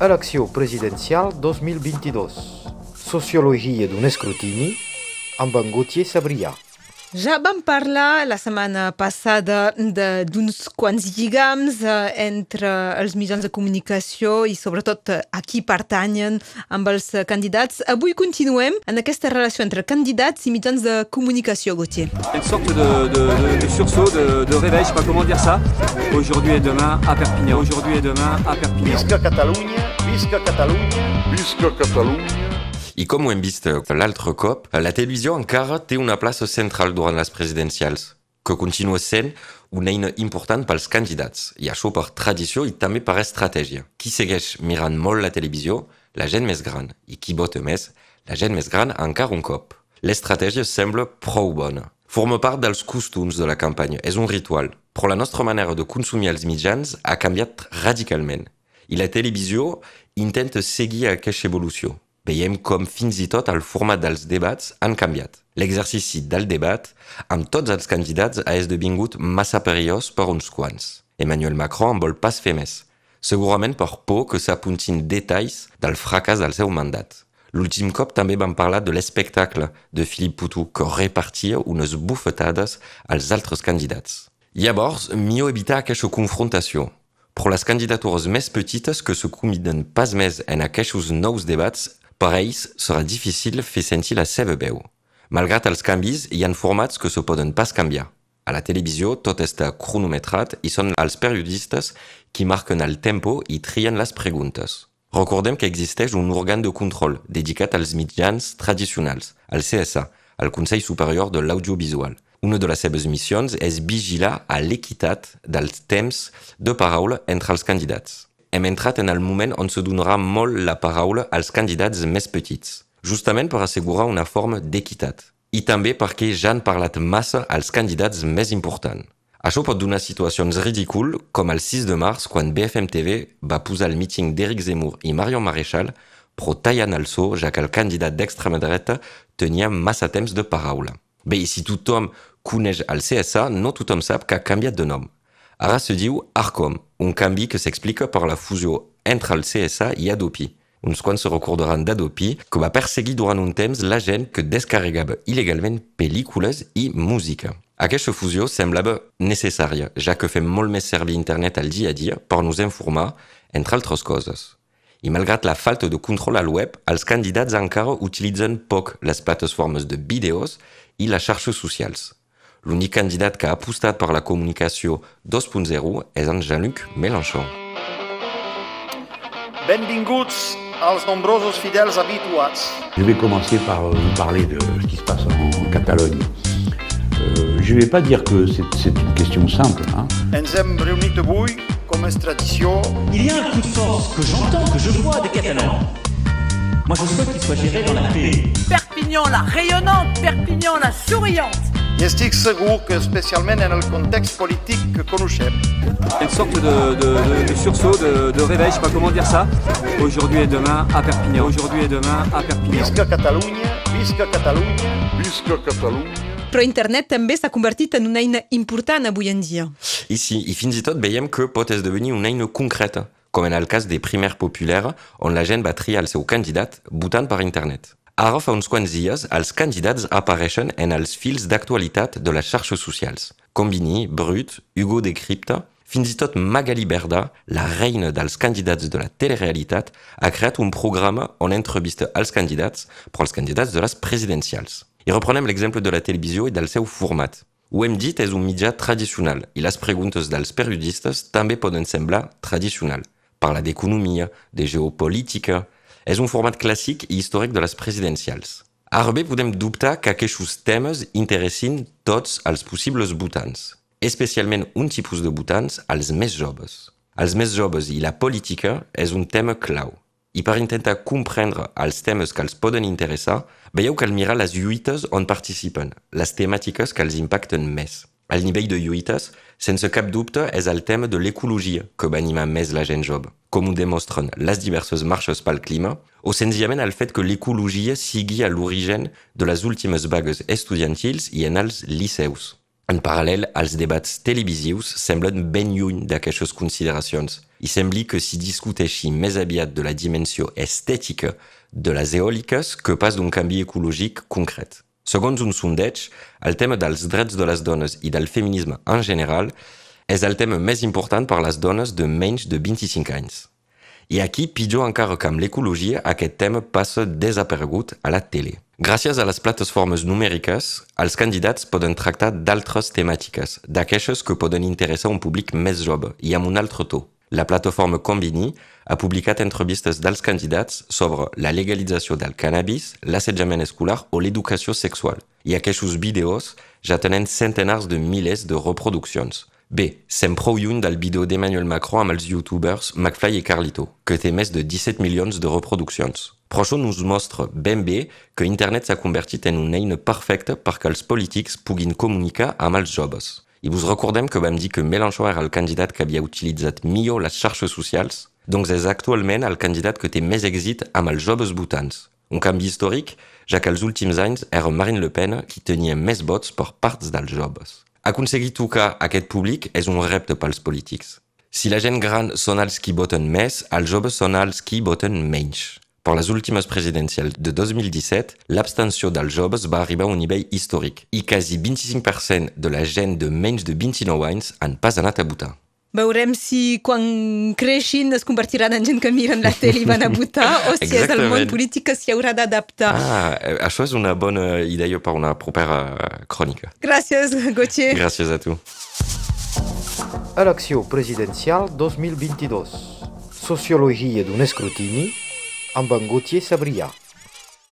elecció presidencial 2022. Sociologia d'un escrutini amb en Gauthier Sabrià. Ja vam parlar la setmana passada d'uns quants lligams eh, entre els mitjans de comunicació i sobretot eh, a qui pertanyen amb els candidats. Avui continuem en aquesta relació entre candidats i mitjans de comunicació, Gauthier. Une sorte de, de, de, de sursaut, de, de réveil, je sais pas comment dire ça. Aujourd'hui et demain à Perpignan. Aujourd'hui et demain à Perpignan. Visca Catalunya, visca Catalunya, Visca Catalunya. I com ho hem l'altre cop, la televisió encara té una plaça central durant les presidencials, que continua sent una eina important pels candidats, i això per tradició i també per estratègia. Qui segueix mirant molt la televisió? La gent més gran. I qui vota més? La gent més gran encara un cop. L'estratègia sembla prou bona. Forma part dels costums de la campanya, és un ritual, però la nostra manera de consumir els mitjans ha canviat radicalment. I la televisió intenta seguir aquesta evolució. Veiem com fins i tot el format dels debats han canviat. L'exercici del debat amb tots els candidats ha esdevingut massa perillós per uns quants. Emmanuel Macron en vol pas fer més, segurament per por que s'apuntin detalls del fracàs del seu mandat. L'últim cop també vam parlar de l'espectacle de Philippe Poutou que repartia unes bufetades als altres candidats. Llavors, millor evitar aquesta confrontació. Però les candidatures més petites que se combinen pas més en aquests nous debats per ells serà difícil sentir la seva veu. Malgrat els canvis, hi ha formats que se poden pas canviar. A la televisió tot està cronometrat i són els periodistes qui marquen el tempo i trien les preguntes. Recordem que un òrgan de control dedicat als mitjans tradicionals, el CSA, el Consell Superior de l'Audiovisual. Una de les seves missions és vigilar a l'equitat dels temps de paraula entre els candidats hem entrat en el moment on se donarà molt la paraula als candidats més petits, justament per assegurar una forma d'equitat. I també perquè ja han parlat massa als candidats més importants. Això pot donar situacions ridícules, com el 6 de març, quan BFM TV va posar el míting d'Éric Zemmour i Marion Maréchal, però tallant el so, ja que el candidat d'extrema dreta tenia massa temps de paraula. Bé, i si tothom coneix el CSA, no tothom sap que ha de nom. Ara se diu Arcom, un canvi que s'explica per la fusió entre el CSA i Adopi. Uns quants se recordaran d'Adopi, que va perseguir durant un temps la gent que descarregava il·legalment pel·lícules i música. Aquesta fusió semblava necessària, ja que fem molt més servir internet al dia a dia per nos informar, entre altres coses. I malgrat la falta de control al web, els candidats encara utilitzen poc les plataformes de vídeos i les xarxes socials. L'únic candidat que ha apostat per la comunicació 2.0 és en Jean-Luc Mélenchon. benvinguts als nombrosos fidels habituats. Je vais commencer par vous parler de ce qui se passe en, Catalogne. Euh, je ne vais pas dire que c'est une question simple. Hein. Il y a un coup de force que j'entends, que je vois des Catalans. Moi, je souhaite qu'il soit géré dans la paix. Perpignan la rayonnante, Perpignan la souriante. I estic segur que especialment en el context polític que coneixem, Une sorte de, de, de, de sursaut, de, de réveil, je sais pas comment dire ça. Aujourd'hui et demain à Perpignan. Aujourd'hui et demain à Perpignan. visca Catalunya, visca Catalunya, Visca Catalunya. Però internet també s'ha convertit en una eina important avui en dia. Ici, i fins i tot veiem que pot esdevenir una eina concreta, com en el cas des primaires populaires, on la gent va triar el seu candidat votant per internet. Ara fa uns quants dies, els candidats apareixen en els fils d'actualitat de les xarxes socials. Combini, Brut, Hugo Decrypta, fins i tot Magali Berda, la reina dels candidats de la telerealitat, ha creat un programa on entrevista els candidats, però els candidats de les presidencials. I reprenem l'exemple de la televisió i del seu format. Ho hem dit, és un mitjà tradicional i les preguntes dels periodistes també poden semblar tradicional. Parla d'economia, de geopolítica... És un format clàssic i històric de les presidencials. Ara bé, podem dubtar que aquests temes interessin tots els possibles votants, especialment un tipus de votants, els més joves. Els més joves i la política és un tema clau. I per intentar comprendre els temes que els poden interessar, veieu cal mirar les lluites on participen, les temàtiques que els impacten més. El nivell de lluites, sense cap dubte, és el tema de l'ecologia que va animar més la gent jove, com ho demostren les diverses marxes pel clima, o senzillament el fet que l'ecologia sigui a l'origen de les últimes vagues estudiantils i en els liceus. En paral·lel, els debats televisius semblen ben lluny d'aquestes consideracions. I sembli que si discuteixi més aviat de la dimensió estètica de les eòliques que pas d'un canvi ecològic concret. Segons un sondeig, el tema dels drets de les dones i del feminisme en general és el tema més important per les dones de menys de 25 anys. I aquí, pitjor encara que amb l'ecologia, aquest tema passa desaparegut a la tele. Gràcies a les plataformes numèriques, els candidats poden tractar d'altres temàtiques, d'aquestes que poden interessar un públic més jove i amb un altre to. La plataforma Combini ha publicat entrevistes dels candidats sobre la legalització del cannabis, l'assetjament escolar o l'educació sexual. I aquests vídeos ja tenen centenars de milers de reproduccions. Bé, sem prou lluny del vídeo d'Emmanuel Macron amb els youtubers McFly i Carlito, que té més de 17 milions de reproduccions. Però això nos mostra ben que internet s'ha convertit en una eina perfecta perquè els polítics puguin comunicar amb els. I vos recordem que vam dir que Mélenchon era el candidat que havia utilitzat millor les xarxes socials? Doncs és actualment el candidat que té més èxit amb els joves votants. Un canvi històric, ja que els últims anys era Marine Le Pen qui tenia més vots per parts dels joves. Aconseguir tocar aquest públic és un repte pels polítics. Si la gent gran són els qui voten més, els joves són els qui voten menys. Per les últimes presidencials de 2017, l'abstenció dels joves va arribar a un nivell històric i quasi 25% de la gent de menys de 29 anys han pas anat a votar. Veurem si quan creixin es convertiran en gent que miren la tele i van a votar o si és el món polític que s'hi haurà d'adaptar. Ah, això és una bona idea per una propera crònica. Gràcies, Gauthier. Gràcies a tu. Elecció presidencial 2022. Sociologia d'un escrutini amb en Gauthier Sabrià.